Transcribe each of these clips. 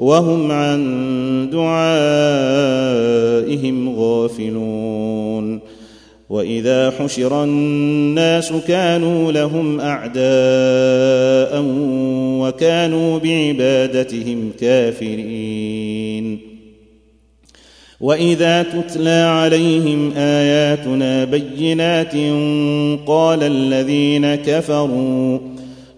وهم عن دعائهم غافلون. وإذا حشر الناس كانوا لهم أعداء وكانوا بعبادتهم كافرين. وإذا تتلى عليهم آياتنا بينات قال الذين كفروا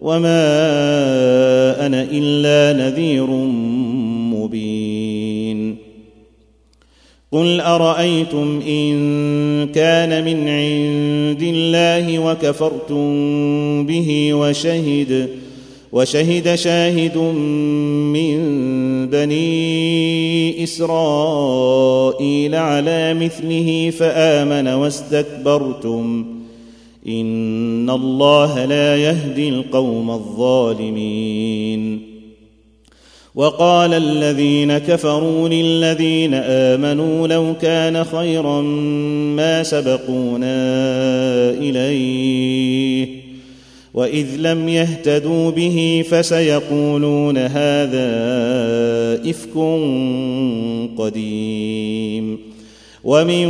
وما أنا الا نذير مبين. قل ارايتم ان كان من عند الله وكفرتم به وشهد وشهد شاهد من بني اسرائيل على مثله فامن واستكبرتم ان الله لا يهدي القوم الظالمين. وقال الذين كفروا للذين امنوا لو كان خيرا ما سبقونا اليه واذ لم يهتدوا به فسيقولون هذا افك قديم. ومن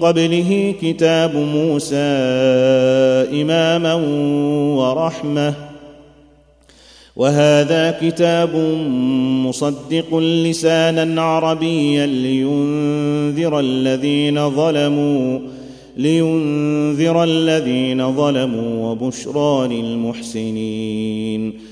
قبله كتاب موسى إماما ورحمة. وهذا كتاب مصدق لسانا عربيا لينذر الذين ظلموا لينذر الذين ظلموا وبشرى للمحسنين.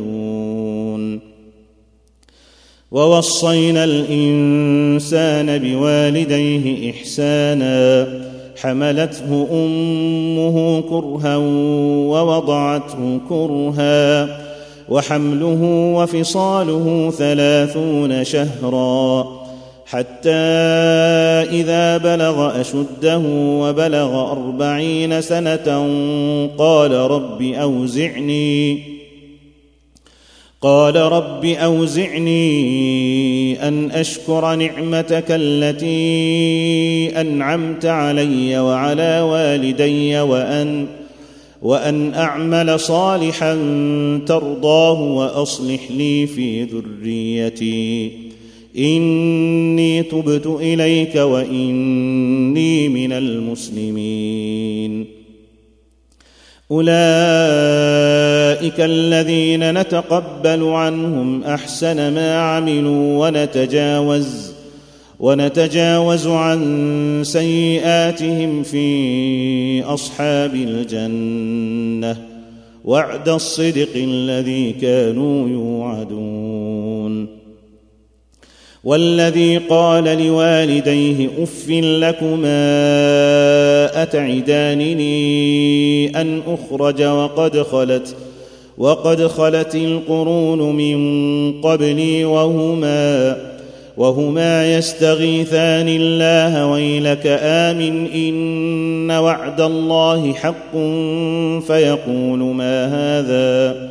ووصينا الإنسان بوالديه إحسانا حملته أمه كرها ووضعته كرها وحمله وفصاله ثلاثون شهرا حتى إذا بلغ أشده وبلغ أربعين سنة قال رب أوزعني. قال رب أوزعني أن أشكر نعمتك التي أنعمت علي وعلى والدي وأن وأن أعمل صالحا ترضاه وأصلح لي في ذريتي. إني تبت إليك وإني من المسلمين. أولئك الذين نتقبل عنهم أحسن ما عملوا ونتجاوز ونتجاوز عن سيئاتهم في أصحاب الجنة وعد الصدق الذي كانوا يوعدون والذي قال لوالديه أف لكما أتعدانني أن أخرج وقد خلت وقد خلت القرون من قبلي وهما وهما يستغيثان الله ويلك آمن إن وعد الله حق فيقول ما هذا؟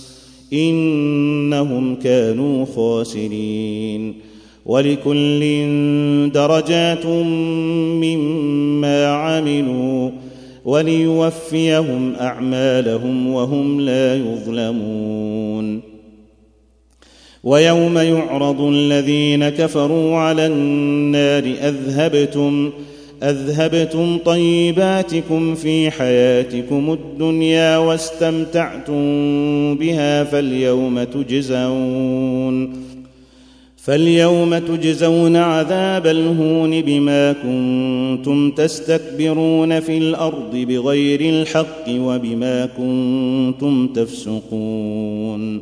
إنهم كانوا خاسرين. ولكل درجات مما عملوا وليوفيهم أعمالهم وهم لا يظلمون. ويوم يعرض الذين كفروا على النار أذهبتم أذهبتم طيباتكم في حياتكم الدنيا واستمتعتم بها فاليوم تجزون فاليوم تجزون عذاب الهون بما كنتم تستكبرون في الأرض بغير الحق وبما كنتم تفسقون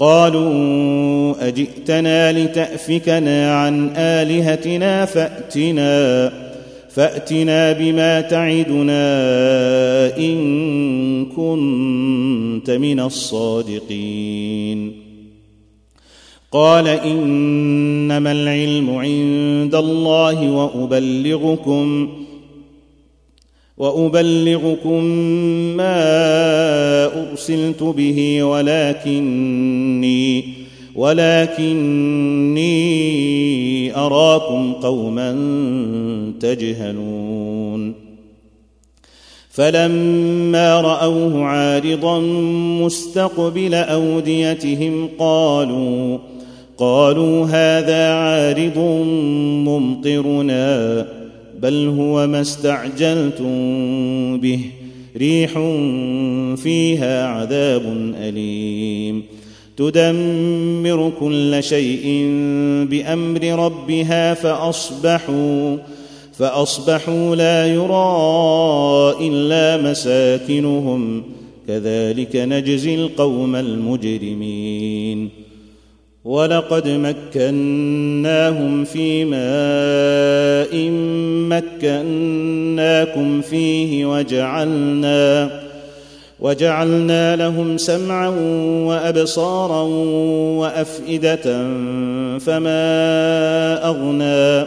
قالوا أجئتنا لتأفكنا عن آلهتنا فأتنا فأتنا بما تعدنا إن كنت من الصادقين. قال إنما العلم عند الله وأبلغكم وأبلغكم ما أرسلت به ولكني ولكني أراكم قوما تجهلون. فلما رأوه عارضا مستقبل أوديتهم قالوا قالوا هذا عارض ممطرنا. بل هو ما استعجلتم به. ريح فيها عذاب أليم. تدمر كل شيء بأمر ربها فأصبحوا فأصبحوا لا يرى إلا مساكنهم. كذلك نجزي القوم المجرمين. ولقد مكناهم في ماء مكناكم فيه وجعلنا وجعلنا لهم سمعا وأبصارا وأفئدة فما أغنى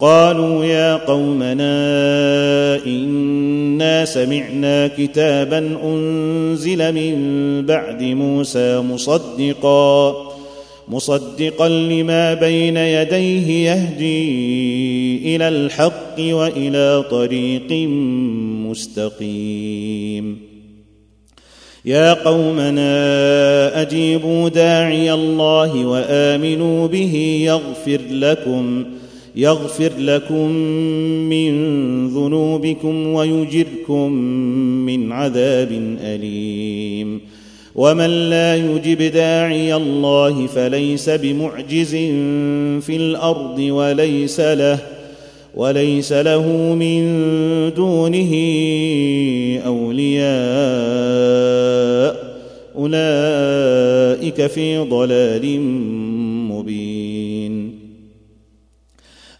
قالوا يا قومنا إنا سمعنا كتابا أنزل من بعد موسى مصدقا مصدقا لما بين يديه يهدي إلى الحق وإلى طريق مستقيم. يا قومنا أجيبوا داعي الله وآمنوا به يغفر لكم. يغفر لكم من ذنوبكم ويجركم من عذاب أليم. ومن لا يجب داعي الله فليس بمعجز في الأرض وليس له وليس له من دونه أولياء. أولئك في ضلال